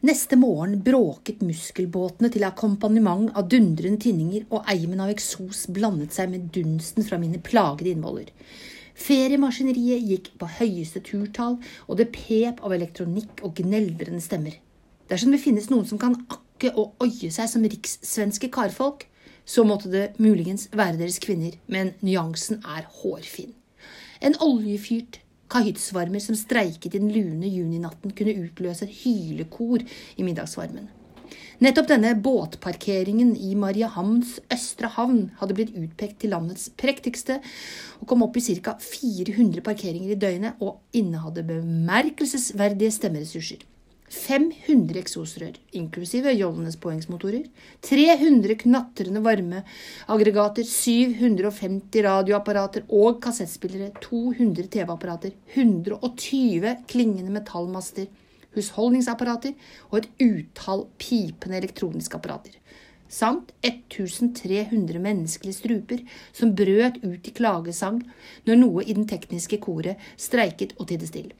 Neste morgen bråket muskelbåtene til akkompagnement av dundrende tinninger, og eimen av eksos blandet seg med dunsten fra mine plagede innvoller. Feriemaskineriet gikk på høyeste turtall, og det pep av elektronikk og gneldrende stemmer. Dersom det finnes noen som kan akke og oie seg som rikssvenske karfolk, så måtte det muligens være deres kvinner, men nyansen er hårfin. En oljefyrt Kahyttsvarmer som streiket i den lune juninatten, kunne utløse et hylekor i middagsvarmen. Nettopp denne båtparkeringen i Mariehamns østre havn hadde blitt utpekt til landets prektigste, og kom opp i ca. 400 parkeringer i døgnet og innehadde bemerkelsesverdige stemmeressurser. 500 eksosrør, inklusive Jollenes poengsmotorer, 300 knatrende varmeaggregater, 750 radioapparater og kassettspillere, 200 TV-apparater, 120 klingende metallmaster, husholdningsapparater og et utall pipende elektroniske apparater. Samt 1300 menneskelige struper som brøt ut i klagesang når noe i den tekniske koret streiket og tidde stille.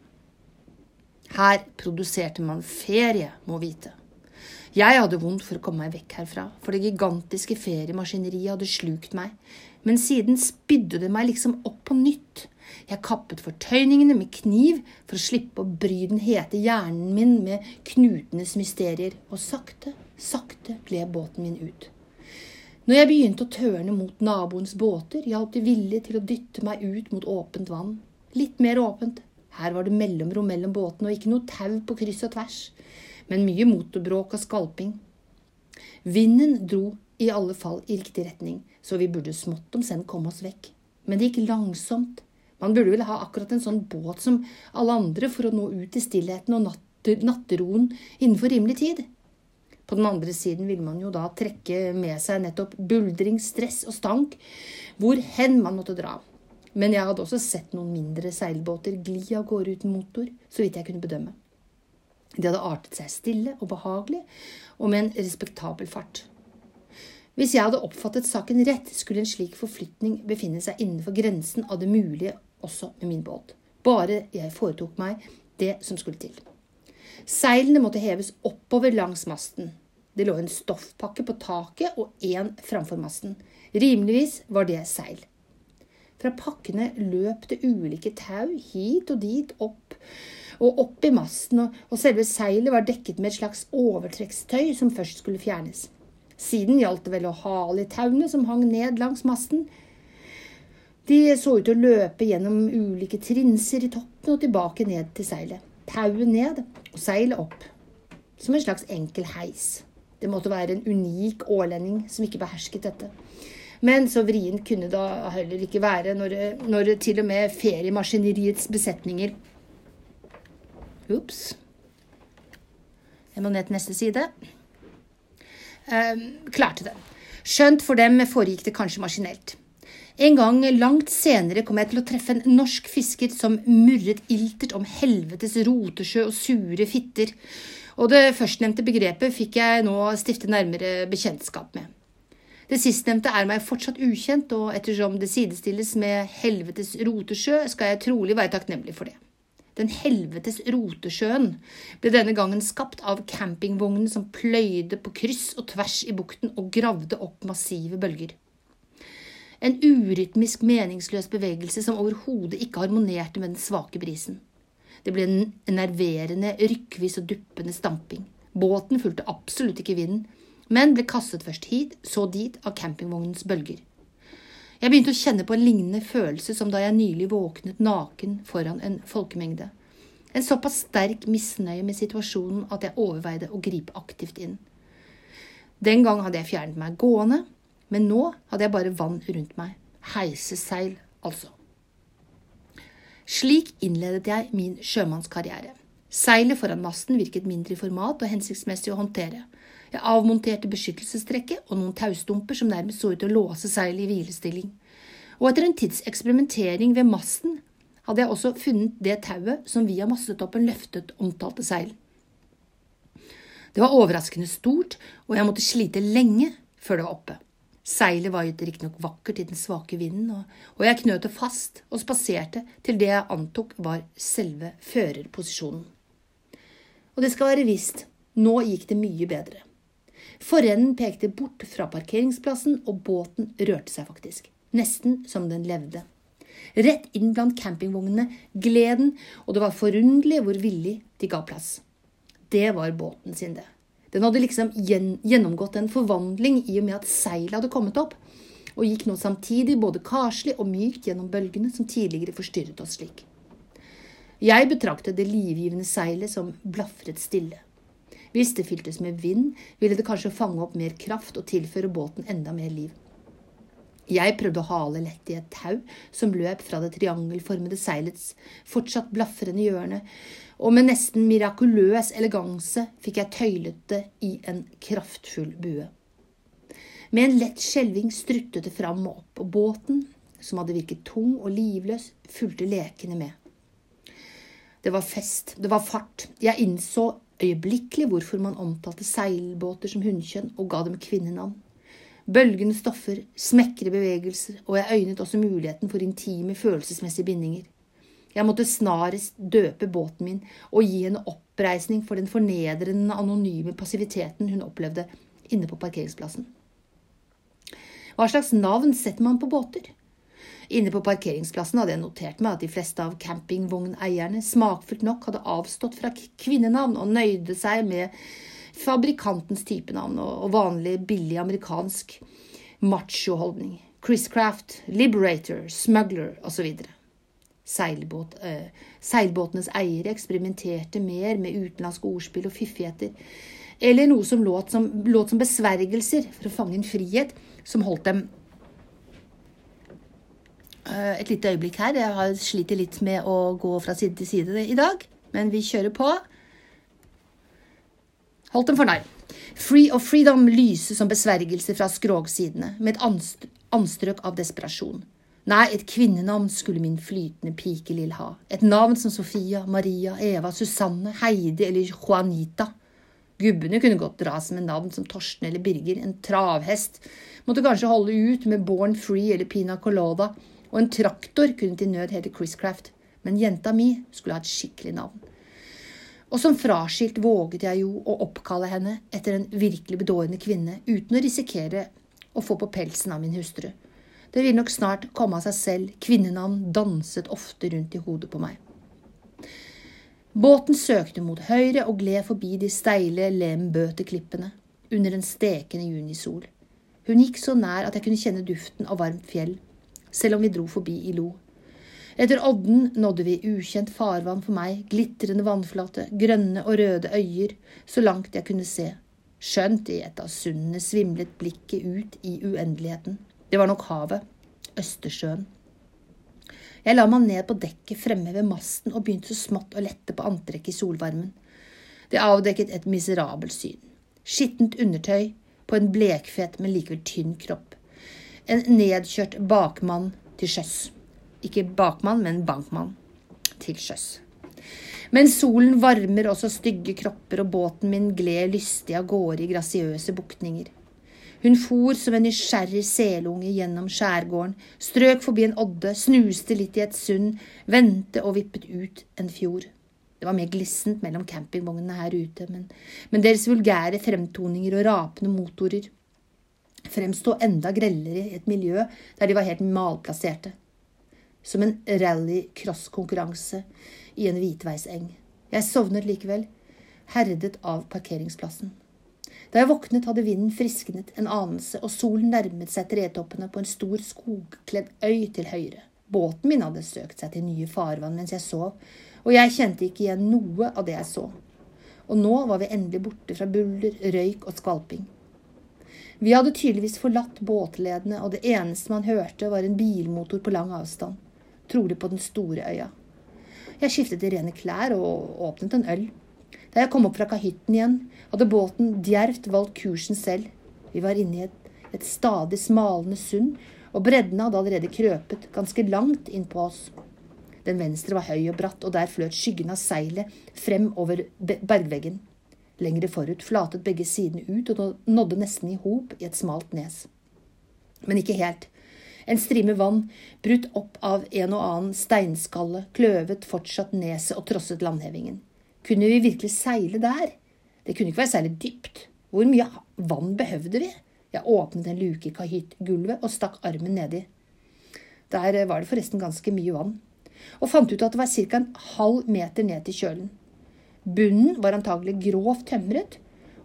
Her produserte man ferie, må vite. Jeg hadde vondt for å komme meg vekk herfra, for det gigantiske feriemaskineriet hadde slukt meg, men siden spydde det meg liksom opp på nytt. Jeg kappet fortøyningene med kniv for å slippe å bry den hete hjernen min med knutenes mysterier, og sakte, sakte gled båten min ut. Når jeg begynte å tørne mot naboens båter, hjalp de villig til å dytte meg ut mot åpent vann. Litt mer åpent, her var det mellomrom mellom båtene og ikke noe tau på kryss og tvers, men mye motorbråk og skalping. Vinden dro i alle fall i riktig retning, så vi burde smått om senn komme oss vekk. Men det gikk langsomt. Man burde vel ha akkurat en sånn båt som alle andre for å nå ut i stillheten og natteroen innenfor rimelig tid. På den andre siden ville man jo da trekke med seg nettopp buldring, stress og stank hvor hen man måtte dra. Men jeg hadde også sett noen mindre seilbåter gli av gårde uten motor, så vidt jeg kunne bedømme. De hadde artet seg stille og behagelig, og med en respektabel fart. Hvis jeg hadde oppfattet saken rett, skulle en slik forflytning befinne seg innenfor grensen av det mulige også med min båt. Bare jeg foretok meg det som skulle til. Seilene måtte heves oppover langs masten. Det lå en stoffpakke på taket og én framfor masten. Rimeligvis var det seil. Fra pakkene løp det ulike tau hit og dit, opp og opp i masten, og selve seilet var dekket med et slags overtrekkstøy som først skulle fjernes. Siden gjaldt det vel å hale i tauene som hang ned langs masten. De så ut til å løpe gjennom ulike trinser i toppen og tilbake ned til seilet. Tauet ned og seilet opp. Som en slags enkel heis. Det måtte være en unik ålending som ikke behersket dette. Men så vrient kunne det heller ikke være når, når til og med feriemaskineriets besetninger Ops. Jeg må ned til neste side. Eh, klarte det. Skjønt for dem foregikk det kanskje maskinelt. En gang langt senere kom jeg til å treffe en norsk fisker som murret iltert om helvetes rotesjø og sure fitter, og det førstnevnte begrepet fikk jeg nå stifte nærmere bekjentskap med. Det sistnevnte er meg fortsatt ukjent, og ettersom det sidestilles med helvetes rotesjø, skal jeg trolig være takknemlig for det. Den helvetes rotesjøen ble denne gangen skapt av campingvognen som pløyde på kryss og tvers i bukten og gravde opp massive bølger. En urytmisk, meningsløs bevegelse som overhodet ikke harmonerte med den svake brisen. Det ble en nerverende, rykkvis og duppende stamping. Båten fulgte absolutt ikke vinden, men ble kastet først hit, så dit av campingvognens bølger. Jeg begynte å kjenne på en lignende følelse som da jeg nylig våknet naken foran en folkemengde. En såpass sterk misnøye med situasjonen at jeg overveide å gripe aktivt inn. Den gang hadde jeg fjernet meg gående, men nå hadde jeg bare vann rundt meg. Heiseseil, altså. Slik innledet jeg min sjømannskarriere. Seilet foran masten virket mindre i format og hensiktsmessig å håndtere. Jeg avmonterte beskyttelsestrekket og noen taustumper som nærmest så ut til å låse seilet i hvilestilling. Og etter en tids eksperimentering ved masten hadde jeg også funnet det tauet som via mastetoppen løftet omtalte seil. Det var overraskende stort, og jeg måtte slite lenge før det var oppe. Seilet vaiet riktignok vakkert i den svake vinden, og jeg knøt det fast og spaserte til det jeg antok var selve førerposisjonen. Og det skal være visst, Nå gikk det mye bedre. Forenden pekte bort fra parkeringsplassen, og båten rørte seg faktisk. Nesten som den levde. Rett inn blant campingvognene gled den, og det var forunderlig hvor villig de ga plass. Det var båten sin, det. Den hadde liksom gjennomgått en forvandling i og med at seilet hadde kommet opp, og gikk nå samtidig både karslig og mykt gjennom bølgene som tidligere forstyrret oss slik. Jeg betraktet det livgivende seilet som blafret stille. Hvis det fyltes med vind, ville det kanskje fange opp mer kraft og tilføre båten enda mer liv. Jeg prøvde å hale lett i et tau som løp fra det triangelformede seilets fortsatt blafrende hjørne, og med nesten mirakuløs eleganse fikk jeg tøylet det i en kraftfull bue. Med en lett skjelving struttet det fram og opp, og båten, som hadde virket tung og livløs, fulgte lekende med. Det var fest, det var fart, jeg innså øyeblikkelig hvorfor man omtalte seilbåter som hunnkjønn og ga dem kvinnenavn. Bølgende stoffer, smekre bevegelser, og jeg øynet også muligheten for intime følelsesmessige bindinger. Jeg måtte snarest døpe båten min og gi henne oppreisning for den fornedrende, anonyme passiviteten hun opplevde inne på parkeringsplassen. Hva slags navn setter man på båter? Inne på parkeringsplassen hadde jeg notert meg at de fleste av campingvogneierne smakfullt nok hadde avstått fra kvinnenavn og nøyde seg med fabrikantens typenavn og vanlig billig amerikansk machoholdning. Chriscraft, Liberator, Smuggler osv. Seilbåt, eh, seilbåtenes eiere eksperimenterte mer med utenlandske ordspill og fiffigheter, eller noe som låt, som låt som besvergelser for å fange en frihet som holdt dem et lite øyeblikk her. Jeg har sliter litt med å gå fra side til side i dag, men vi kjører på. Holdt dem for narr. Free of freedom lyser som besvergelse fra skrogsidene, med et anstrøk av desperasjon. Nei, et kvinnenavn skulle min flytende pike Lill ha. Et navn som Sofia, Maria, Eva, Susanne, Heidi eller Juanita. Gubbene kunne godt dras med navn som Torsten eller Birger. En travhest måtte kanskje holde ut med Born Free eller Pina Colada og en traktor kunne til nød hete Chriscraft, men jenta mi skulle ha et skikkelig navn. Og som fraskilt våget jeg jo å oppkalle henne etter en virkelig bedårende kvinne, uten å risikere å få på pelsen av min hustru. Det ville nok snart komme av seg selv, kvinnenavn danset ofte rundt i hodet på meg. Båten søkte mot høyre og gled forbi de steile Lembøte-klippene under en stekende junisol. Hun gikk så nær at jeg kunne kjenne duften av varmt fjell selv om vi dro forbi i lo. Etter odden nådde vi ukjent farvann for meg, glitrende vannflate, grønne og røde øyer, så langt jeg kunne se. Skjønt i et av sundene svimlet blikket ut i uendeligheten. Det var nok havet. Østersjøen. Jeg la meg ned på dekket fremme ved masten og begynte så smått å lette på antrekket i solvarmen. Det avdekket et miserabelt syn. Skittent undertøy på en blekfet, men likevel tynn kropp en nedkjørt bakmann til sjøs. Ikke bakmann, men bankmann til sjøs. Men solen varmer også stygge kropper, og båten min gled lystig av gårde i grasiøse buktninger. Hun for som en nysgjerrig selunge gjennom skjærgården, strøk forbi en odde, snuste litt i et sund, vendte og vippet ut en fjord. Det var mer glissent mellom campingvognene her ute, men, men deres vulgære fremtoninger og rapende motorer fremstå enda grellere i et miljø der de var helt malplasserte. Som en rally-cross-konkurranse i en hvitveiseng. Jeg sovnet likevel, herdet av parkeringsplassen. Da jeg våknet, hadde vinden frisknet en anelse, og solen nærmet seg tretoppene på en stor skogkledd øy til høyre. Båten min hadde søkt seg til nye farvann mens jeg sov, og jeg kjente ikke igjen noe av det jeg så. Og nå var vi endelig borte fra buller, røyk og skvalping. Vi hadde tydeligvis forlatt båtledene, og det eneste man hørte, var en bilmotor på lang avstand, trolig på den store øya. Jeg skiftet i rene klær og åpnet en øl. Da jeg kom opp fra kahytten igjen, hadde båten djervt valgt kursen selv. Vi var inne i et, et stadig smalende sund, og bredden hadde allerede krøpet ganske langt innpå oss. Den venstre var høy og bratt, og der fløt skyggen av seilet frem over bergveggen. Lengre forut flatet begge sidene ut og nådde nesten i hop i et smalt nes. Men ikke helt. En strime vann, brutt opp av en og annen steinskalle, kløvet fortsatt neset og trosset landhevingen. Kunne vi virkelig seile der? Det kunne ikke være særlig dypt. Hvor mye vann behøvde vi? Jeg åpnet en luke i kahyttgulvet og stakk armen nedi. Der var det forresten ganske mye vann, og fant ut at det var ca. en halv meter ned til kjølen. Bunnen var antagelig grovt tømret,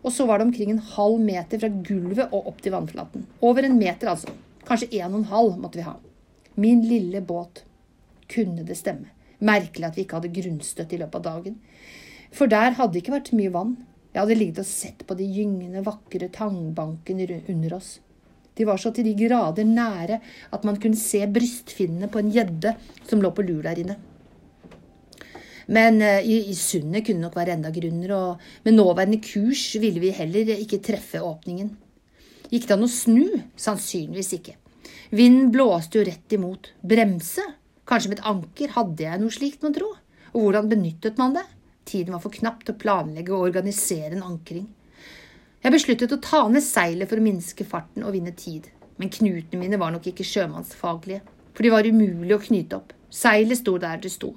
og så var det omkring en halv meter fra gulvet og opp til vannflaten. Over en meter, altså. Kanskje en og en halv måtte vi ha. Min lille båt. Kunne det stemme? Merkelig at vi ikke hadde grunnstøtt i løpet av dagen. For der hadde det ikke vært mye vann. Jeg hadde ligget og sett på de gyngende, vakre tangbankene under oss. De var så til de grader nære at man kunne se brystfinnene på en gjedde som lå på lur der inne. Men uh, i, i sundet kunne nok være enda grunner, og med nåværende kurs ville vi heller ikke treffe åpningen. Gikk det an å snu? Sannsynligvis ikke. Vinden blåste jo rett imot. Bremse? Kanskje med et anker? Hadde jeg noe slikt, mon tro? Og hvordan benyttet man det? Tiden var for knapp til å planlegge og organisere en ankring. Jeg besluttet å ta ned seilet for å minske farten og vinne tid. Men knutene mine var nok ikke sjømannsfaglige, for de var umulig å knyte opp. Seilet sto der det sto.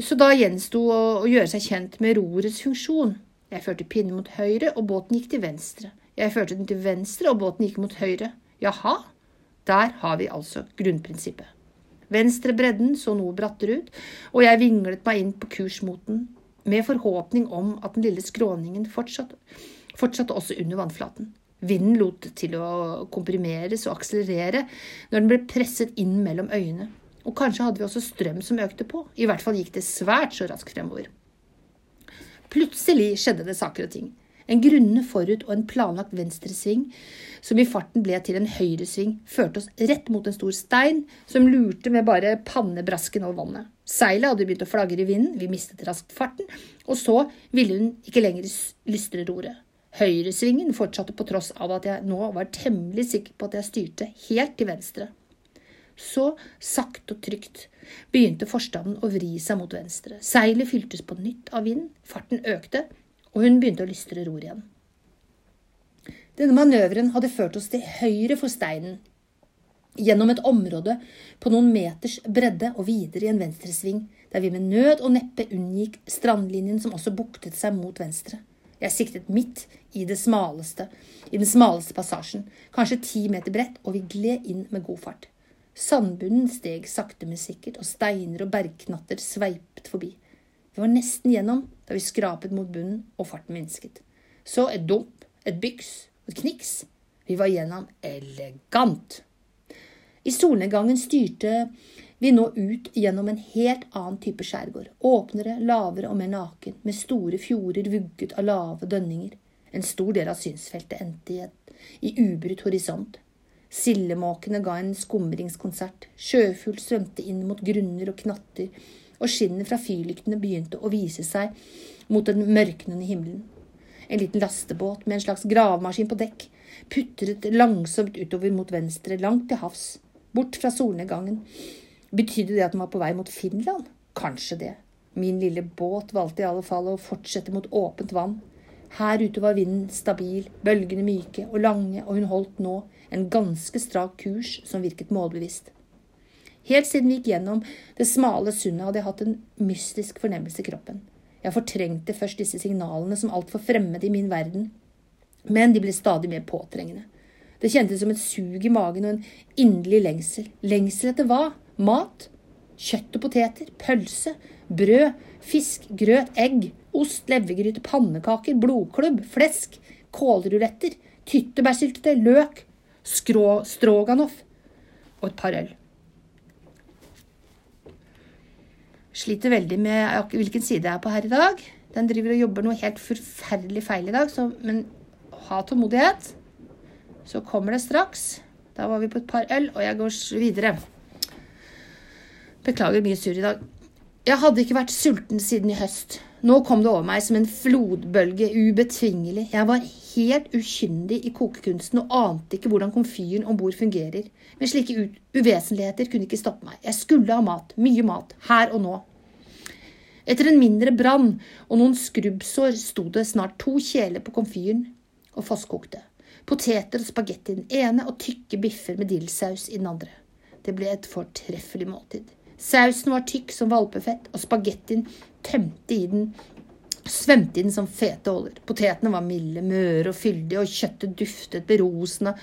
Så da gjensto å, å gjøre seg kjent med rorets funksjon. Jeg førte pinnen mot høyre, og båten gikk til venstre. Jeg førte den til venstre, og båten gikk mot høyre. Jaha, der har vi altså grunnprinsippet. Venstre bredden så noe brattere ut, og jeg vinglet meg inn på kurs mot den, med forhåpning om at den lille skråningen fortsatte, fortsatte også under vannflaten. Vinden lot til å komprimeres og akselerere når den ble presset inn mellom øyene. Og kanskje hadde vi også strøm som økte på. I hvert fall gikk det svært så raskt fremover. Plutselig skjedde det saker og ting. En grunne forut og en planlagt venstresving, som i farten ble til en høyresving, førte oss rett mot en stor stein som lurte med bare pannebrasken over vannet. Seilet hadde begynt å flagre i vinden, vi mistet raskt farten, og så ville hun ikke lenger lystre roret. Høyresvingen fortsatte på tross av at jeg nå var temmelig sikker på at jeg styrte helt til venstre. Så, sakte og trygt, begynte forstanden å vri seg mot venstre. Seilet fyltes på nytt av vind, farten økte, og hun begynte å lystre ror igjen. Denne manøveren hadde ført oss til høyre for steinen, gjennom et område på noen meters bredde og videre i en venstresving, der vi med nød og neppe unngikk strandlinjen som også buktet seg mot venstre. Jeg siktet midt i det smaleste, i den smaleste passasjen, kanskje ti meter bredt, og vi gled inn med god fart. Sandbunnen steg sakte, men sikkert, og steiner og bergknatter sveipet forbi. Vi var nesten gjennom da vi skrapet mot bunnen og farten minsket. Så et dump, et byks og et kniks. Vi var gjennom elegant. I solnedgangen styrte vi nå ut gjennom en helt annen type skjærgård. Åpnere, lavere og mer naken, med store fjorder vugget av lave dønninger. En stor del av synsfeltet endte i, i ubrutt horisont. Sildemåkene ga en skumringskonsert, sjøfugl svømte inn mot grunner og knatter, og skinnet fra fyrlyktene begynte å vise seg mot den mørknende himmelen. En liten lastebåt med en slags gravemaskin på dekk putret langsomt utover mot venstre, langt til havs, bort fra solnedgangen. Betydde det at den var på vei mot Finland? Kanskje det. Min lille båt valgte i alle fall å fortsette mot åpent vann. Her ute var vinden stabil, bølgene myke og lange, og hun holdt nå en ganske strak kurs som virket målbevisst. Helt siden vi gikk gjennom det smale sundet, hadde jeg hatt en mystisk fornemmelse i kroppen. Jeg fortrengte først disse signalene som altfor fremmede i min verden, men de ble stadig mer påtrengende. Det kjentes som et sug i magen og en inderlig lengsel. Lengsel etter hva? Mat? Kjøtt og poteter? Pølse? Brød? Fisk? Grøt? Egg? Ost? Levergryte? Pannekaker? Blodklubb? Flesk? Kålruletter? Tyttebærsyltetøy? Løk? skrå, stroganoff og et par øl. Sliter veldig med hvilken side jeg er på her i dag. Den driver og jobber noe helt forferdelig feil i dag, så, men ha tålmodighet. Så kommer det straks. Da var vi på et par øl, og jeg går videre. Beklager mye sur i dag. Jeg hadde ikke vært sulten siden i høst. Nå kom det over meg som en flodbølge, ubetvingelig. Jeg var helt ukyndig i kokekunsten og ante ikke hvordan komfyren om bord fungerer. Men slike uvesentligheter kunne ikke stoppe meg. Jeg skulle ha mat, mye mat, her og nå. Etter en mindre brann og noen skrubbsår sto det snart to kjeler på komfyren og fosskokte. Poteter og spagetti i den ene og tykke biffer med dillsaus i den andre. Det ble et fortreffelig måltid. Sausen var tykk som valpefett, og spagettien tømte i den svømte i den som fete åler. Potetene var milde, møre og fyldige, og kjøttet duftet berusende,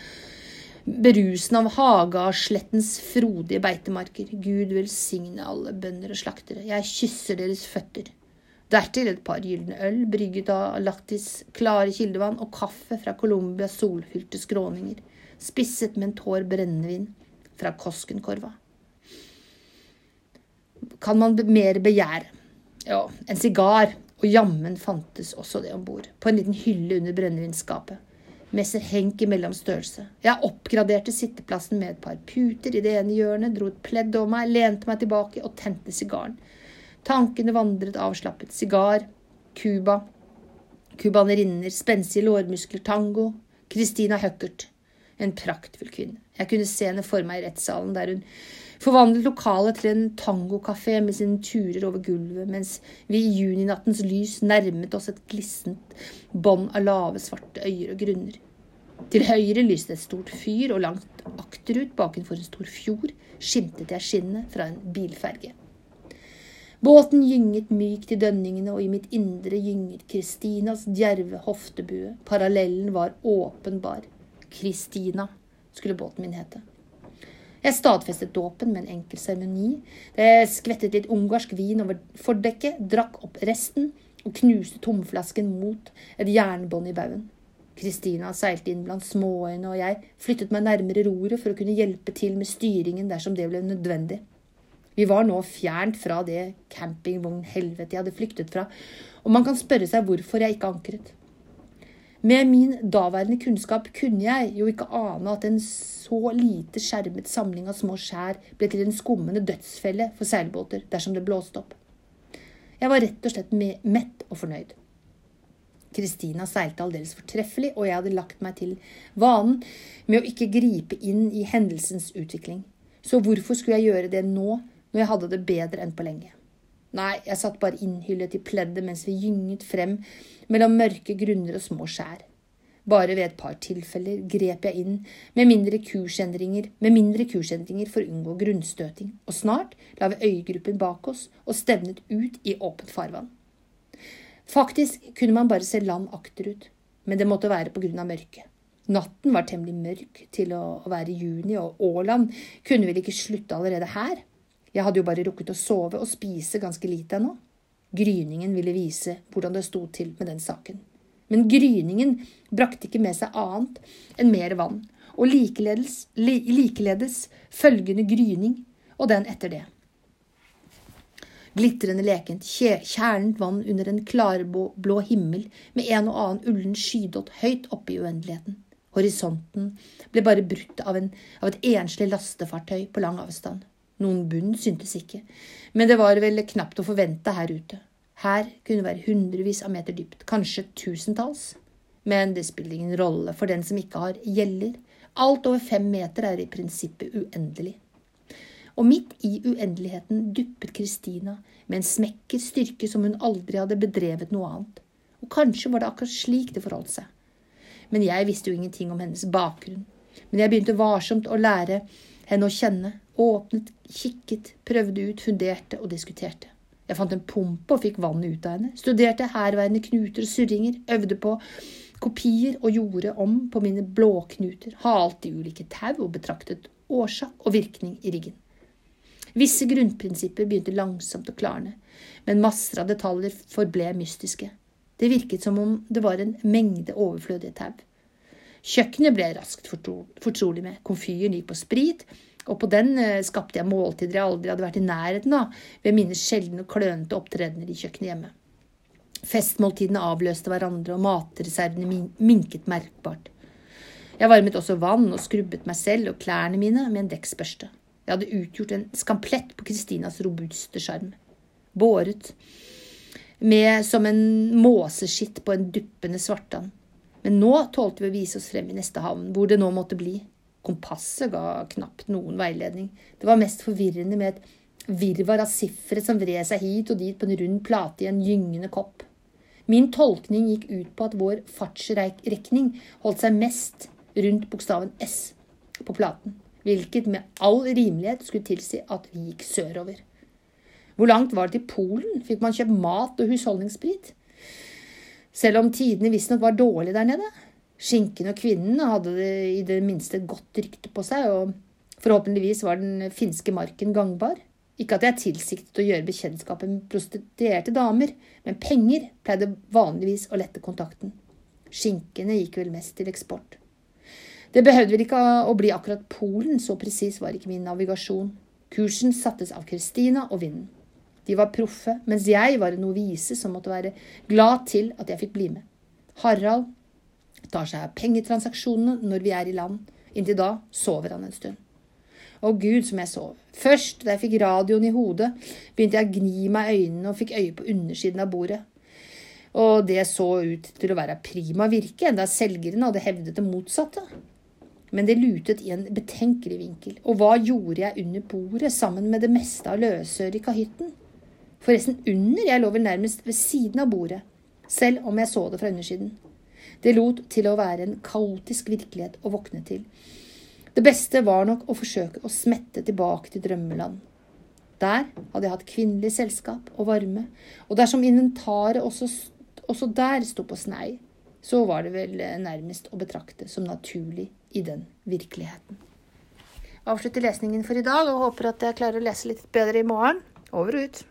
berusende av Hagaslettens frodige beitemarker. Gud velsigne alle bønder og slaktere. Jeg kysser deres føtter. Dertil et par gylne øl, brygget av Laktis klare kildevann, og kaffe fra Colombias solfylte skråninger, spisset med en tår brennevin fra Koskenkorva. Kan man mer begjære? Ja, en sigar og jammen fantes også det om bord, på en liten hylle under brennevinsskapet. Messer Henk i mellomstørrelse. Jeg oppgraderte sitteplassen med et par puter i det ene hjørnet, dro et pledd over meg, lente meg tilbake og tente sigaren. Tankene vandret avslappet. Sigar, Cuba, cubanerinner, spenstige lårmuskler, tango. Christina Huckert. En praktfull kvinne. Jeg kunne se henne for meg i rettssalen, der hun forvandlet lokalet til en tangokafé med sine turer over gulvet, mens vi i juninattens lys nærmet oss et glissent bånd av lave, svarte øyer og grunner. Til høyre lyste et stort fyr, og langt akterut, bakenfor en stor fjord, skimtet jeg skinnet fra en bilferge. Båten gynget mykt i dønningene, og i mitt indre gynget Kristinas djerve hoftebue. Parallellen var åpenbar. Kristina skulle båten min hete. Jeg stadfestet dåpen med en enkel seremoni. Skvettet litt ungarsk vin over fordekket, drakk opp resten og knuste tomflasken mot et jernbånd i baugen. Kristina seilte inn blant småøyene, og jeg flyttet meg nærmere roret for å kunne hjelpe til med styringen dersom det ble nødvendig. Vi var nå fjernt fra det campingvognhelvetet jeg hadde flyktet fra, og man kan spørre seg hvorfor jeg ikke ankret. Med min daværende kunnskap kunne jeg jo ikke ane at en så lite skjermet samling av små skjær ble til en skummende dødsfelle for seilbåter dersom det blåste opp. Jeg var rett og slett mett og fornøyd. Kristina seilte aldeles fortreffelig, og jeg hadde lagt meg til vanen med å ikke gripe inn i hendelsens utvikling. Så hvorfor skulle jeg gjøre det nå, når jeg hadde det bedre enn på lenge? Nei, jeg satt bare innhyllet i pleddet mens vi gynget frem mellom mørke grunner og små skjær. Bare ved et par tilfeller grep jeg inn med mindre kursendringer, med mindre kursendringer for å unngå grunnstøting, og snart la vi øygruppen bak oss og stevnet ut i åpent farvann. Faktisk kunne man bare se land akterut, men det måtte være på grunn av mørket. Natten var temmelig mørk til å være juni, og Åland kunne vel ikke slutte allerede her? Jeg hadde jo bare rukket å sove og spise ganske lite ennå. Gryningen ville vise hvordan det sto til med den saken. Men gryningen brakte ikke med seg annet enn mer vann, og likeledes, likeledes følgende gryning, og den etter det. Glitrende lekent, kjernet vann under en klarblå himmel med en og annen ullen skydott høyt oppe i uendeligheten. Horisonten ble bare brutt av, en, av et enslig lastefartøy på lang avstand. Noen bunn syntes ikke, men det var vel knapt å forvente her ute. Her kunne det være hundrevis av meter dypt, kanskje tusentalls. Men det spiller ingen rolle for den som ikke har gjeller. Alt over fem meter er i prinsippet uendelig. Og midt i uendeligheten duppet Kristina med en smekker styrke som hun aldri hadde bedrevet noe annet. Og kanskje var det akkurat slik det forholdt seg. Men jeg visste jo ingenting om hennes bakgrunn. Men jeg begynte varsomt å lære henne å kjenne, åpnet, kikket, prøvde ut, funderte og diskuterte. Jeg fant en pumpe og fikk vannet ut av henne, studerte herværende knuter og surringer, øvde på kopier og gjorde om på mine blåknuter, halte i ulike tau og betraktet årsak og virkning i riggen. Visse grunnprinsipper begynte langsomt å klarne, men masser av detaljer forble mystiske. Det virket som om det var en mengde overflødige tau. Kjøkkenet ble raskt fortrolig med. Komfyren gikk på sprit, og på den eh, skapte jeg måltider jeg aldri hadde vært i nærheten av ved mine sjeldne og klønete opptredener i kjøkkenet hjemme. Festmåltidene avløste hverandre, og matreservene minket merkbart. Jeg varmet også vann og skrubbet meg selv og klærne mine med en dekksbørste. Jeg hadde utgjort en skamplett på Kristinas robuste sjarm. Båret med som en måseskitt på en duppende svartann. Men nå tålte vi å vise oss frem i neste havn, hvor det nå måtte bli. Kompasset ga knapt noen veiledning. Det var mest forvirrende med et virvar av sifre som vred seg hit og dit på en rund plate i en gyngende kopp. Min tolkning gikk ut på at vår fartsrekning holdt seg mest rundt bokstaven S på platen, hvilket med all rimelighet skulle tilsi at vi gikk sørover. Hvor langt var det til Polen? Fikk man kjøpt mat og husholdningssprit? Selv om tidene visstnok var dårlige der nede. Skinken og kvinnen hadde i det minste godt rykte på seg, og forhåpentligvis var den finske marken gangbar. Ikke at jeg tilsiktet å gjøre bekjentskap med prostituerte damer, men penger pleide vanligvis å lette kontakten. Skinkene gikk vel mest til eksport. Det behøvde vel ikke å bli akkurat Polen, så presis var ikke min navigasjon. Kursen sattes av Kristina og vinden. De var proffe, mens jeg var en novise som måtte være glad til at jeg fikk bli med. Harald tar seg av pengetransaksjonene når vi er i land. Inntil da sover han en stund. Å gud, som jeg sov. Først da jeg fikk radioen i hodet, begynte jeg å gni meg i øynene og fikk øye på undersiden av bordet. Og det så ut til å være prima virke, enda selgeren hadde hevdet det motsatte men det lutet i en betenkelig vinkel. Og hva gjorde jeg under bordet sammen med det meste av løsøret i kahytten? Forresten under, jeg lå vel nærmest ved siden av bordet, selv om jeg så det fra undersiden. Det lot til å være en kaotisk virkelighet å våkne til. Det beste var nok å forsøke å smette tilbake til drømmeland. Der hadde jeg hatt kvinnelig selskap og varme, og dersom inventaret også, også der sto på snei, så var det vel nærmest å betrakte som naturlig i den virkeligheten. Jeg Avslutter lesningen for i dag og håper at jeg klarer å lese litt bedre i morgen. Over og ut.